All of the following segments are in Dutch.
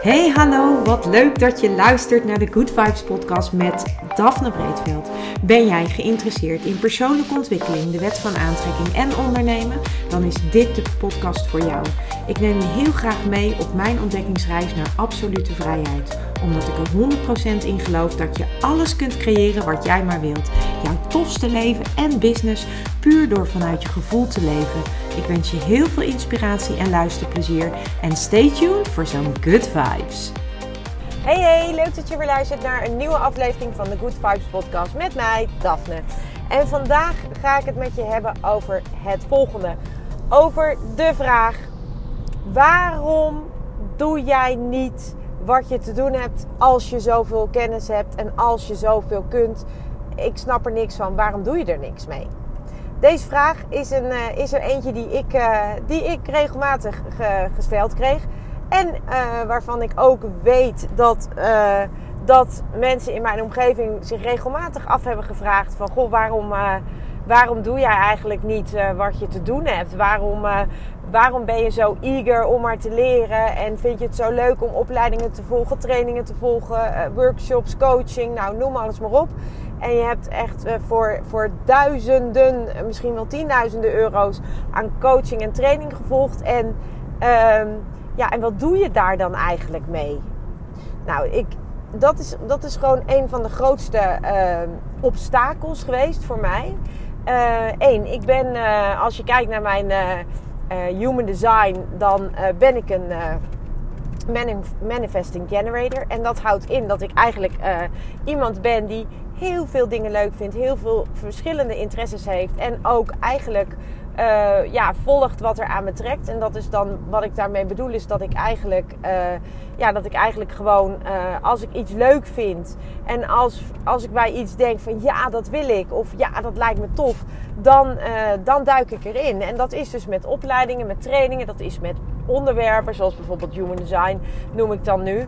Hey hallo, wat leuk dat je luistert naar de Good Vibes podcast met Daphne Breedveld. Ben jij geïnteresseerd in persoonlijke ontwikkeling, de wet van aantrekking en ondernemen? Dan is dit de podcast voor jou. Ik neem je heel graag mee op mijn ontdekkingsreis naar absolute vrijheid. Omdat ik er 100% in geloof dat je alles kunt creëren wat jij maar wilt. Jouw tofste leven en business puur door vanuit je gevoel te leven. Ik wens je heel veel inspiratie en luisterplezier. En stay tuned voor zo'n good vibes. Hey hey, leuk dat je weer luistert naar een nieuwe aflevering van de Good Vibes podcast met mij, Daphne. En vandaag ga ik het met je hebben over het volgende. Over de vraag: waarom doe jij niet wat je te doen hebt als je zoveel kennis hebt en als je zoveel kunt? Ik snap er niks van. Waarom doe je er niks mee? Deze vraag is, een, uh, is er eentje die ik, uh, die ik regelmatig ge gesteld kreeg. En uh, waarvan ik ook weet dat, dat mensen in mijn omgeving zich regelmatig af hebben gevraagd: van goh, waarom, waarom doe jij eigenlijk niet wat je te doen hebt? Waarom, waarom ben je zo eager om maar te leren? En vind je het zo leuk om opleidingen te volgen, trainingen te volgen, workshops, coaching, nou noem alles maar op. En je hebt echt eh, voor, voor duizenden, misschien wel tienduizenden euro's aan coaching en training gevolgd. En, um, ja, en wat doe je daar dan eigenlijk mee? Nou, ik, dat, is, dat is gewoon een van de grootste uh, obstakels geweest voor mij. Eén, uh, ik ben, als je kijkt naar mijn human design, dan ben ik een manifesting generator. En dat houdt in dat ik eigenlijk iemand ben die heel veel dingen leuk vindt, heel veel verschillende interesses heeft en ook eigenlijk uh, ja, volgt wat er aan me trekt. En dat is dan wat ik daarmee bedoel, is dat ik eigenlijk, uh, ja, dat ik eigenlijk gewoon, uh, als ik iets leuk vind en als, als ik bij iets denk van ja, dat wil ik of ja, dat lijkt me tof, dan, dan duik ik erin. En dat is dus met opleidingen, met trainingen, dat is met onderwerpen, zoals bijvoorbeeld human design, noem ik dan nu.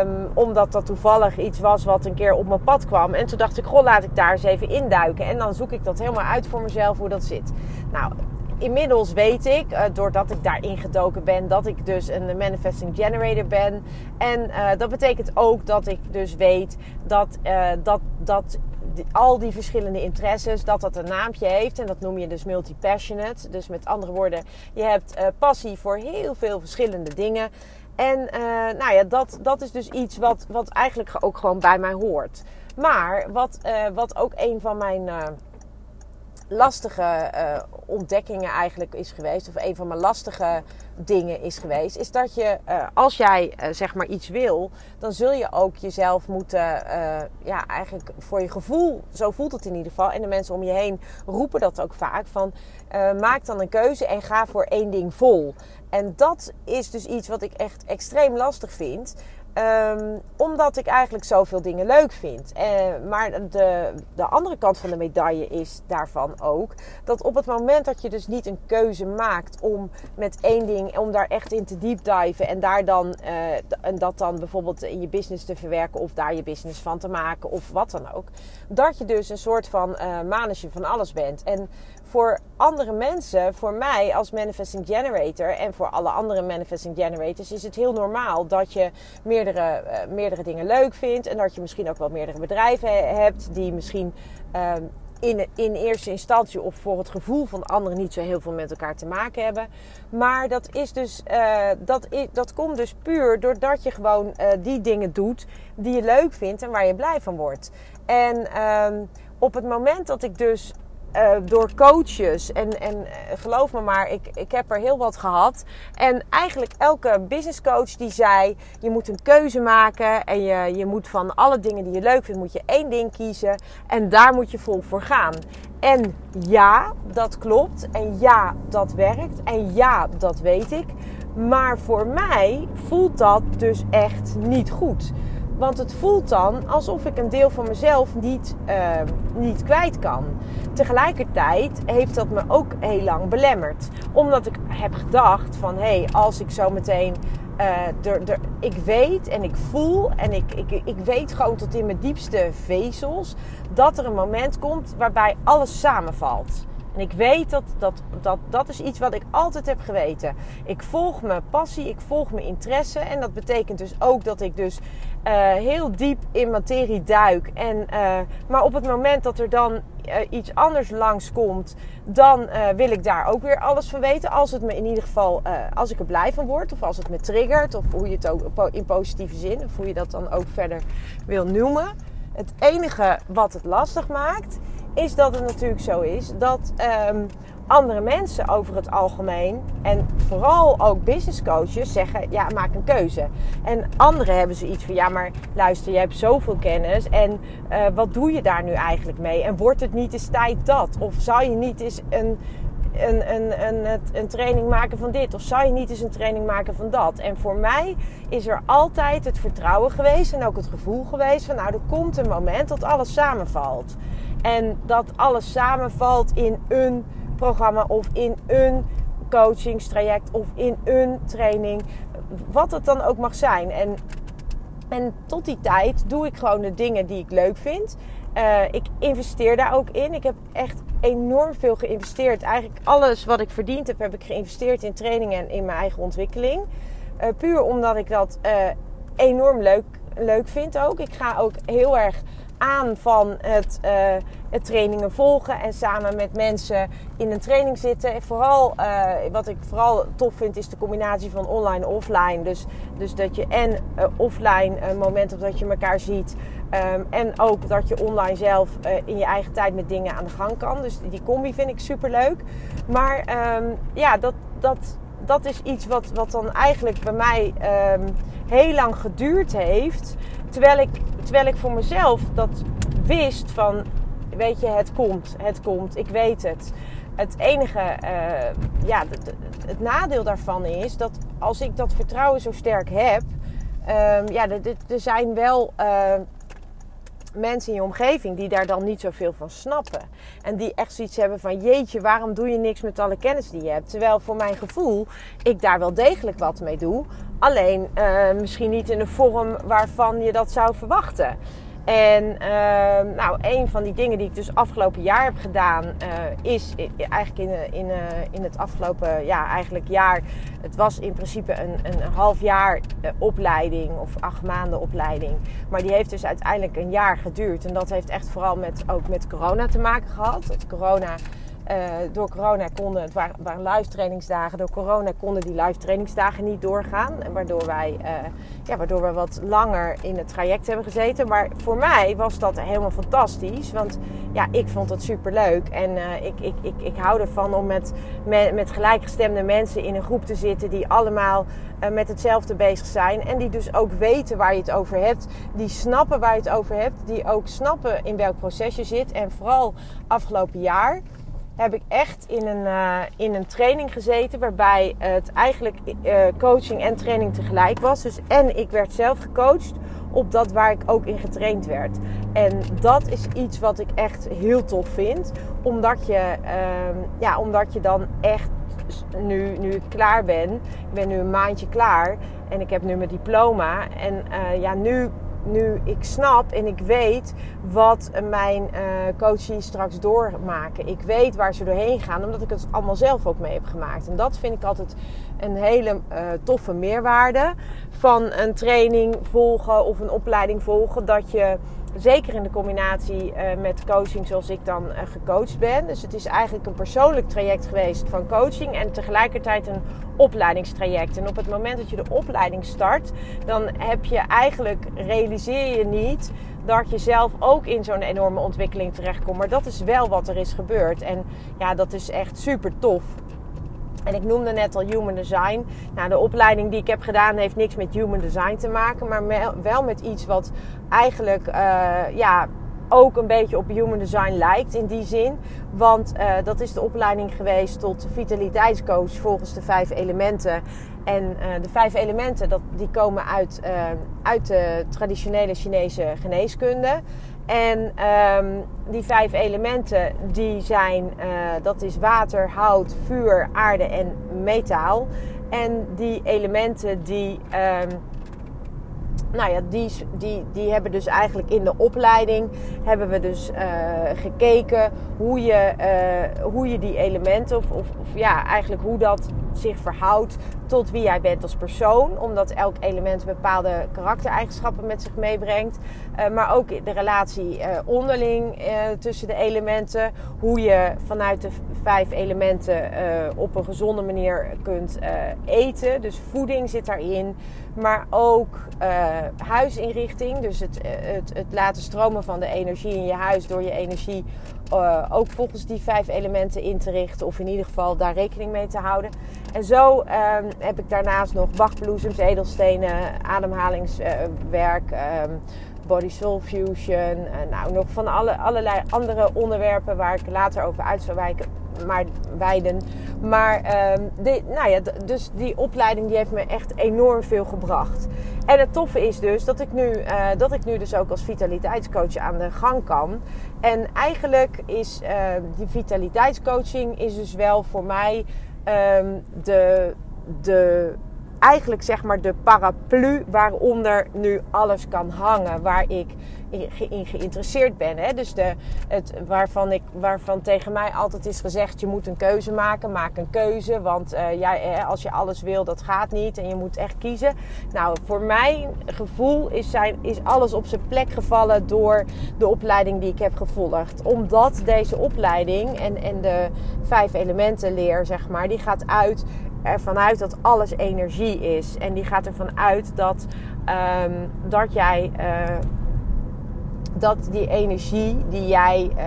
Um, omdat dat toevallig iets was wat een keer op mijn pad kwam. En toen dacht ik, goh, laat ik daar eens even induiken. En dan zoek ik dat helemaal uit voor mezelf hoe dat zit. Nou, inmiddels weet ik, uh, doordat ik daarin gedoken ben, dat ik dus een manifesting generator ben. En uh, dat betekent ook dat ik dus weet dat, uh, dat, dat al die verschillende interesses, dat dat een naampje heeft. En dat noem je dus multi-passionate. Dus met andere woorden, je hebt passie voor heel veel verschillende dingen. En uh, nou ja, dat, dat is dus iets wat, wat eigenlijk ook gewoon bij mij hoort. Maar wat, uh, wat ook een van mijn lastige ontdekkingen eigenlijk is geweest, of een van mijn lastige dingen is geweest, is dat je, als jij zeg maar iets wil, dan zul je ook jezelf moeten, ja, eigenlijk voor je gevoel, zo voelt het in ieder geval, en de mensen om je heen roepen dat ook vaak, van maak dan een keuze en ga voor één ding vol. En dat is dus iets wat ik echt extreem lastig vind. Um, omdat ik eigenlijk zoveel dingen leuk vind. Uh, maar de, de andere kant van de medaille is daarvan ook dat op het moment dat je dus niet een keuze maakt om met één ding, om daar echt in te deep diven en daar dan uh, en dat dan bijvoorbeeld in je business te verwerken of daar je business van te maken of wat dan ook, dat je dus een soort van uh, manetje van alles bent. En voor andere mensen, voor mij als manifesting generator en voor alle andere manifesting generators, is het heel normaal dat je meerdere, uh, meerdere dingen leuk vindt. En dat je misschien ook wel meerdere bedrijven hebt die misschien uh, in, in eerste instantie of voor het gevoel van anderen niet zo heel veel met elkaar te maken hebben. Maar dat is dus, uh, dat, dat komt dus puur doordat je gewoon uh, die dingen doet die je leuk vindt en waar je blij van wordt. En uh, op het moment dat ik dus uh, door coaches. En, en uh, geloof me maar, ik, ik heb er heel wat gehad. En eigenlijk elke business coach die zei: je moet een keuze maken. En je, je moet van alle dingen die je leuk vindt, moet je één ding kiezen. En daar moet je vol voor gaan. En ja, dat klopt. En ja, dat werkt. En ja, dat weet ik. Maar voor mij voelt dat dus echt niet goed. Want het voelt dan alsof ik een deel van mezelf niet, uh, niet kwijt kan. Tegelijkertijd heeft dat me ook heel lang belemmerd. Omdat ik heb gedacht van hé, hey, als ik zo meteen. Er, ik weet en ik voel en ik, ik, ik weet gewoon tot in mijn diepste vezels dat er een moment komt waarbij alles samenvalt. En ik weet dat dat, dat dat is iets wat ik altijd heb geweten. Ik volg mijn passie, ik volg mijn interesse. En dat betekent dus ook dat ik dus uh, heel diep in materie duik. En, uh, maar op het moment dat er dan uh, iets anders langskomt, dan wil ik daar ook weer alles van weten. Als het me in ieder geval, als ik er blij van word, of als het me triggert, of hoe je het ook in positieve zin, of hoe je dat dan ook verder wil noemen. Het enige wat het lastig maakt, is dat het natuurlijk zo is dat um, andere mensen over het algemeen en vooral ook business coaches zeggen: ja, maak een keuze. En anderen hebben zoiets van: ja, maar luister, je hebt zoveel kennis en uh, wat doe je daar nu eigenlijk mee? En wordt het niet eens tijd dat? Of zou je niet eens een, een, een, een, een training maken van dit? Of zou je niet eens een training maken van dat? En voor mij is er altijd het vertrouwen geweest en ook het gevoel geweest van: nou, er komt een moment dat alles samenvalt. En dat alles samenvalt in een programma of in een coachingstraject of in een training. Wat het dan ook mag zijn. En, en tot die tijd doe ik gewoon de dingen die ik leuk vind. Uh, ik investeer daar ook in. Ik heb echt enorm veel geïnvesteerd. Eigenlijk alles wat ik verdiend heb, heb ik geïnvesteerd in trainingen en in mijn eigen ontwikkeling. Uh, puur omdat ik dat uh, enorm leuk, leuk vind ook. Ik ga ook heel erg aan van het, uh, het trainingen volgen en samen met mensen in een training zitten. vooral, uh, wat ik vooral tof vind, is de combinatie van online en offline. Dus, dus dat je en uh, offline een moment op dat je elkaar ziet. Um, en ook dat je online zelf in je eigen tijd met dingen aan de gang kan. Dus die combi vind ik super leuk. Maar um, ja, dat, dat, dat is iets wat, wat dan eigenlijk bij mij um, heel lang geduurd heeft. Terwijl ik, terwijl ik voor mezelf dat wist van, weet je, het komt, het komt, ik weet het. Het enige, uh, ja, het nadeel daarvan is dat als ik dat vertrouwen zo sterk heb, um, ja, er zijn wel uh, mensen in je omgeving die daar dan niet zoveel van snappen. En die echt zoiets hebben van: jeetje, waarom doe je niks met alle kennis die je hebt? Terwijl voor mijn gevoel ik daar wel degelijk wat mee doe. Alleen uh, misschien niet in de vorm waarvan je dat zou verwachten. En uh, nou, een van die dingen die ik dus afgelopen jaar heb gedaan, uh, is eigenlijk in, in, uh, in het afgelopen ja, eigenlijk jaar. Het was in principe een, een half jaar opleiding of acht maanden opleiding. Maar die heeft dus uiteindelijk een jaar geduurd. En dat heeft echt vooral met, ook met corona te maken gehad. Corona uh, door corona konden, het waren, live trainingsdagen, door corona konden die live trainingsdagen niet doorgaan. Waardoor wij, uh, ja, waardoor we wat langer in het traject hebben gezeten. Maar voor mij was dat helemaal fantastisch. Want ja, ik vond het super leuk. En uh, ik, ik, ik, ik hou ervan om met, met, met gelijkgestemde mensen in een groep te zitten die allemaal met hetzelfde bezig zijn. En die dus ook weten waar je het over hebt. Die snappen waar je het over hebt. Die ook snappen in welk proces je zit. En vooral afgelopen jaar heb ik echt in een, uh, in een training gezeten waarbij het eigenlijk uh, coaching en training tegelijk was. Dus en ik werd zelf gecoacht op dat waar ik ook in getraind werd. En dat is iets wat ik echt heel tof vind, omdat je, uh, ja, omdat je dan echt nu, nu ik klaar ben, ik ben nu een maandje klaar en ik heb nu mijn diploma en uh, ja, nu nu ik snap en ik weet wat mijn uh, coaches straks doormaken. Ik weet waar ze doorheen gaan, omdat ik het allemaal zelf ook mee heb gemaakt. En dat vind ik altijd een hele uh, toffe meerwaarde van een training volgen of een opleiding volgen. Dat je zeker in de combinatie uh, met coaching zoals ik dan uh, gecoacht ben. Dus het is eigenlijk een persoonlijk traject geweest van coaching en tegelijkertijd een opleidingstraject. En op het moment dat je de opleiding start, dan heb je eigenlijk, realiseer je niet dat je zelf ook in zo'n enorme ontwikkeling terechtkomt. Maar dat is wel wat er is gebeurd. En ja, dat is echt super tof. En ik noemde net al Human Design. Nou, de opleiding die ik heb gedaan heeft niks met Human Design te maken, maar wel met iets wat eigenlijk uh, ja, ook een beetje op Human Design lijkt in die zin. Want uh, dat is de opleiding geweest tot vitaliteitscoach volgens de vijf elementen. En uh, de vijf elementen dat, die komen uit, uit de traditionele Chinese geneeskunde. En um, die vijf elementen, die zijn, uh, dat is water, hout, vuur, aarde en metaal. En die elementen die, um, nou ja, die, die, die hebben dus eigenlijk in de opleiding hebben we dus uh, gekeken hoe je, uh, hoe je die elementen, of, of, of, ja, eigenlijk hoe dat zich verhoudt tot wie jij bent als persoon. Omdat elk element bepaalde karaktereigenschappen met zich meebrengt. Uh, maar ook de relatie onderling tussen de elementen. Hoe je vanuit de vijf elementen op een gezonde manier kunt eten. Dus voeding zit daarin. Maar ook huisinrichting. Dus het, het, het laten stromen van de energie in je huis door je energie uh, ook volgens die vijf elementen in te richten. Of in ieder geval daar rekening mee te houden. En zo uh, heb ik daarnaast nog bachbloesems, edelstenen, ademhalingswerk, uh, body soul fusion. nou, nog van alle, allerlei andere onderwerpen waar ik later over uit zou wijken maar wijden. Maar uh, die, nou ja, dus die opleiding die heeft me echt enorm veel gebracht. En het toffe is dus dat ik nu, uh, dat ik nu dus ook als vitaliteitscoach aan de gang kan. En eigenlijk is uh, die vitaliteitscoaching is dus wel voor mij um, de, de eigenlijk zeg maar de paraplu waaronder nu alles kan hangen. Waar ik in geïnteresseerd ben. Hè? Dus de, het, waarvan, ik, waarvan tegen mij altijd is gezegd: je moet een keuze maken. Maak een keuze. Want uh, jij, als je alles wil, dat gaat niet. En je moet echt kiezen. Nou, voor mijn gevoel is, zijn, is alles op zijn plek gevallen door de opleiding die ik heb gevolgd. Omdat deze opleiding en, en de vijf elementen leer, zeg maar, die gaat uit ervan uit dat alles energie is. En die gaat ervan uit dat, um, dat jij. Uh, dat die energie die jij uh,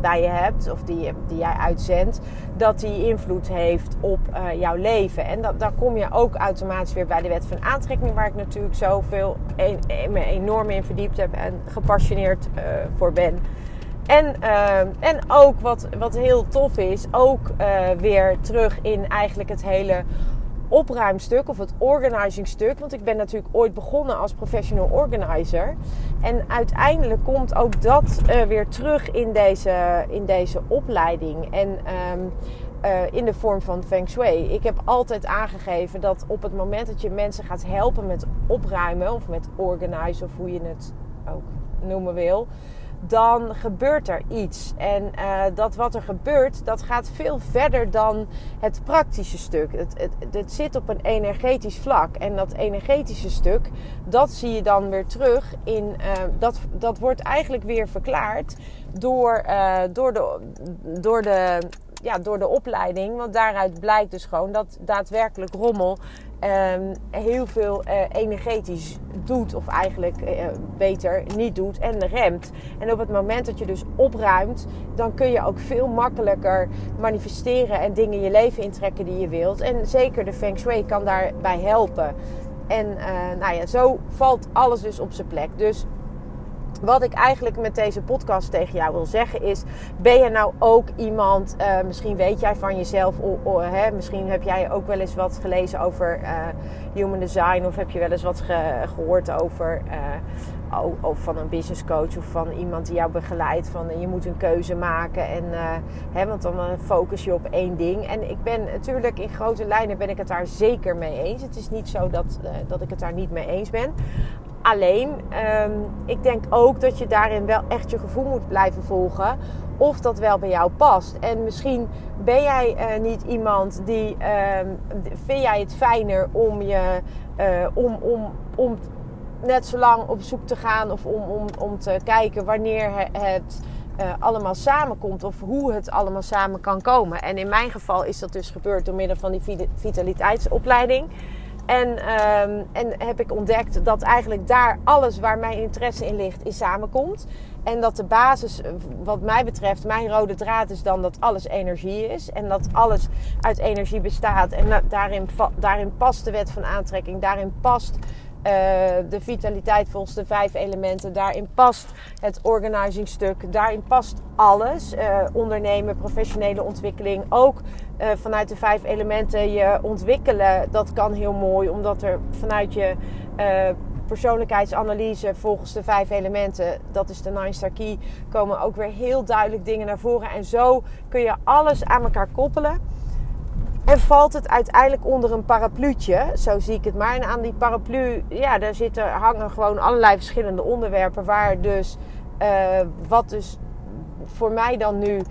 bij je hebt, of die, die jij uitzendt, dat die invloed heeft op uh, jouw leven. En dat, daar kom je ook automatisch weer bij de wet van aantrekking, waar ik natuurlijk zoveel me enorm in verdiept heb en gepassioneerd voor ben. En, en ook wat, wat heel tof is, ook weer terug in eigenlijk het hele opruimstuk of het organizing stuk. Want ik ben natuurlijk ooit begonnen als professional organizer. En uiteindelijk komt ook dat uh, weer terug in deze, in deze opleiding. En um, uh, in de vorm van Feng Shui. Ik heb altijd aangegeven dat op het moment dat je mensen gaat helpen met opruimen of met organizen of hoe je het ook noemen wil dan gebeurt er iets. En uh, dat wat er gebeurt, dat gaat veel verder dan het praktische stuk. Het, het, zit op een energetisch vlak. En dat energetische stuk, dat zie je dan weer terug in. Uh, dat, dat wordt eigenlijk weer verklaard door, uh, door, de, door de ja, door de opleiding. Want daaruit blijkt dus gewoon dat daadwerkelijk rommel um, heel veel uh, energetisch doet. Of eigenlijk uh, beter niet doet en remt. En op het moment dat je dus opruimt, dan kun je ook veel makkelijker manifesteren en dingen in je leven intrekken die je wilt. En zeker de Feng Shui kan daarbij helpen. En uh, nou ja, zo valt alles dus op zijn plek. Dus wat ik eigenlijk met deze podcast tegen jou wil zeggen is: ben je nou ook iemand, uh, misschien weet jij van jezelf, hè, misschien heb jij ook wel eens wat gelezen over uh, human design, of heb je wel eens wat ge gehoord over, uh, of van een business coach of van iemand die jou begeleidt. Van je moet een keuze maken, en, hè, want dan focus je op één ding. En ik ben natuurlijk in grote lijnen ben ik het daar zeker mee eens. Het is niet zo dat, dat ik het daar niet mee eens ben. Alleen, um, ik denk ook dat je daarin wel echt je gevoel moet blijven volgen. Of dat wel bij jou past. En misschien ben jij niet iemand die. Uh, vind jij het fijner om je. Om, om, om net zo lang op zoek te gaan. Of om, om, om te kijken wanneer het. Uh, allemaal samenkomt of hoe het allemaal samen kan komen. En in mijn geval is dat dus gebeurd door middel van die vitaliteitsopleiding. En, um, en heb ik ontdekt dat eigenlijk daar alles waar mijn interesse in ligt, in samenkomt. En dat de basis, wat mij betreft, mijn rode draad is dan dat alles energie is. En dat alles uit energie bestaat. En daarin, daarin past de wet van aantrekking. Daarin past uh, de vitaliteit volgens de vijf elementen. Daarin past het organizing stuk. Daarin past alles. Uh, ondernemen, professionele ontwikkeling. Ook uh, vanuit de vijf elementen je ontwikkelen. Dat kan heel mooi. Omdat er vanuit je persoonlijkheidsanalyse volgens de vijf elementen, dat is de Nine Star Key, komen ook weer heel duidelijk dingen naar voren. En zo kun je alles aan elkaar koppelen. En valt het uiteindelijk onder een parapluutje, zo zie ik het maar. En aan die paraplu, ja, daar zitten, hangen gewoon allerlei verschillende onderwerpen. Waar dus, uh, wat dus voor mij dan nu uh,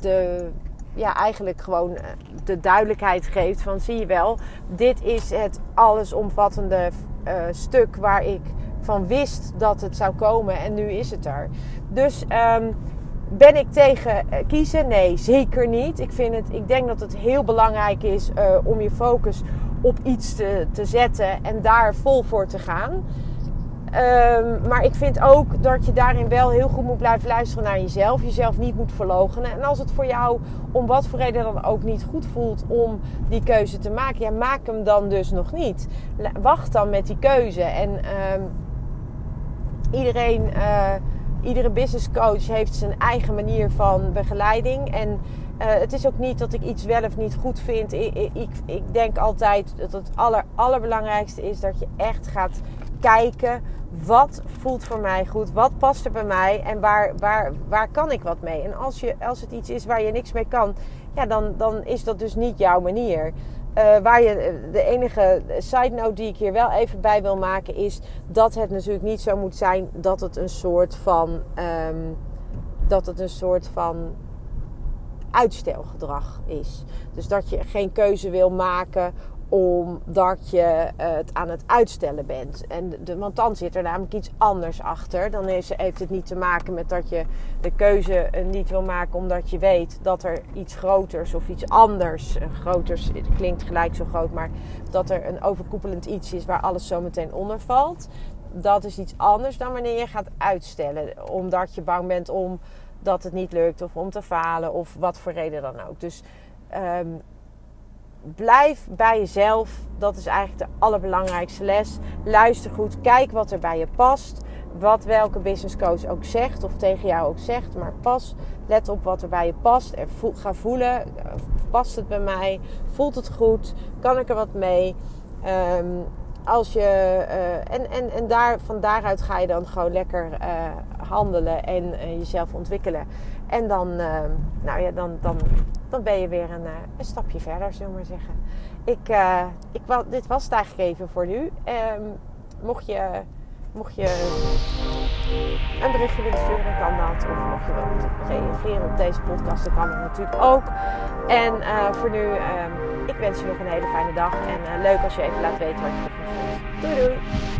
de, ja, eigenlijk gewoon de duidelijkheid geeft van zie je wel, dit is het allesomvattende stuk waar ik van wist dat het zou komen en nu is het er. Dus um, ben ik tegen kiezen? Nee, zeker niet. Ik, vind het, ik denk dat het heel belangrijk is uh, om je focus op iets te, te zetten en daar vol voor te gaan. Um, maar ik vind ook dat je daarin wel heel goed moet blijven luisteren naar jezelf. Jezelf niet moet verlogenen. En als het voor jou om wat voor reden dan ook niet goed voelt om die keuze te maken, ja, maak hem dan dus nog niet. Wacht dan met die keuze. En um, iedereen. Uh, iedere business coach heeft zijn eigen manier van begeleiding. En uh, het is ook niet dat ik iets wel of niet goed vind. Ik, ik, ik denk altijd dat het aller, allerbelangrijkste is dat je echt gaat kijken. Wat voelt voor mij goed? Wat past er bij mij? En waar, waar, waar kan ik wat mee? En als, je, als het iets is waar je niks mee kan, ja, dan, dan is dat dus niet jouw manier. Uh, waar je, de enige side note die ik hier wel even bij wil maken is dat het natuurlijk niet zo moet zijn dat het een soort van um, dat het een soort van uitstelgedrag is. Dus dat je geen keuze wil maken omdat je het aan het uitstellen bent. En de, want dan zit er namelijk iets anders achter. Dan heeft het niet te maken met dat je de keuze niet wil maken omdat je weet dat er iets groters of iets anders, groters klinkt gelijk zo groot, maar dat er een overkoepelend iets is waar alles zo meteen onder valt. Dat is iets anders dan wanneer je gaat uitstellen, omdat je bang bent om dat het niet lukt of om te falen of wat voor reden dan ook. Dus um, blijf bij jezelf. Dat is eigenlijk de allerbelangrijkste les. Luister goed, kijk wat er bij je past. Wat welke business coach ook zegt of tegen jou ook zegt. Maar pas, let op wat er bij je past. Ga voelen, past het bij mij? Voelt het goed? Kan ik er wat mee? Um, als je, uh, en, en, en daar, van daaruit ga je dan gewoon lekker uh, handelen en uh, jezelf ontwikkelen. En dan, nou ja, dan, dan dan ben je weer een, eh, een stapje verder, zullen we maar zeggen. Ik, uh, ik, dit was het eigenlijk even voor nu. Um, mocht je, mocht je een berichtje willen sturen, kan dat. Of mocht je wilt reageren op deze podcast, dan kan het natuurlijk ook. En uh, voor nu, um, ik wens je nog een hele fijne dag. En leuk als je even laat weten wat je ervan vond. Doei doei!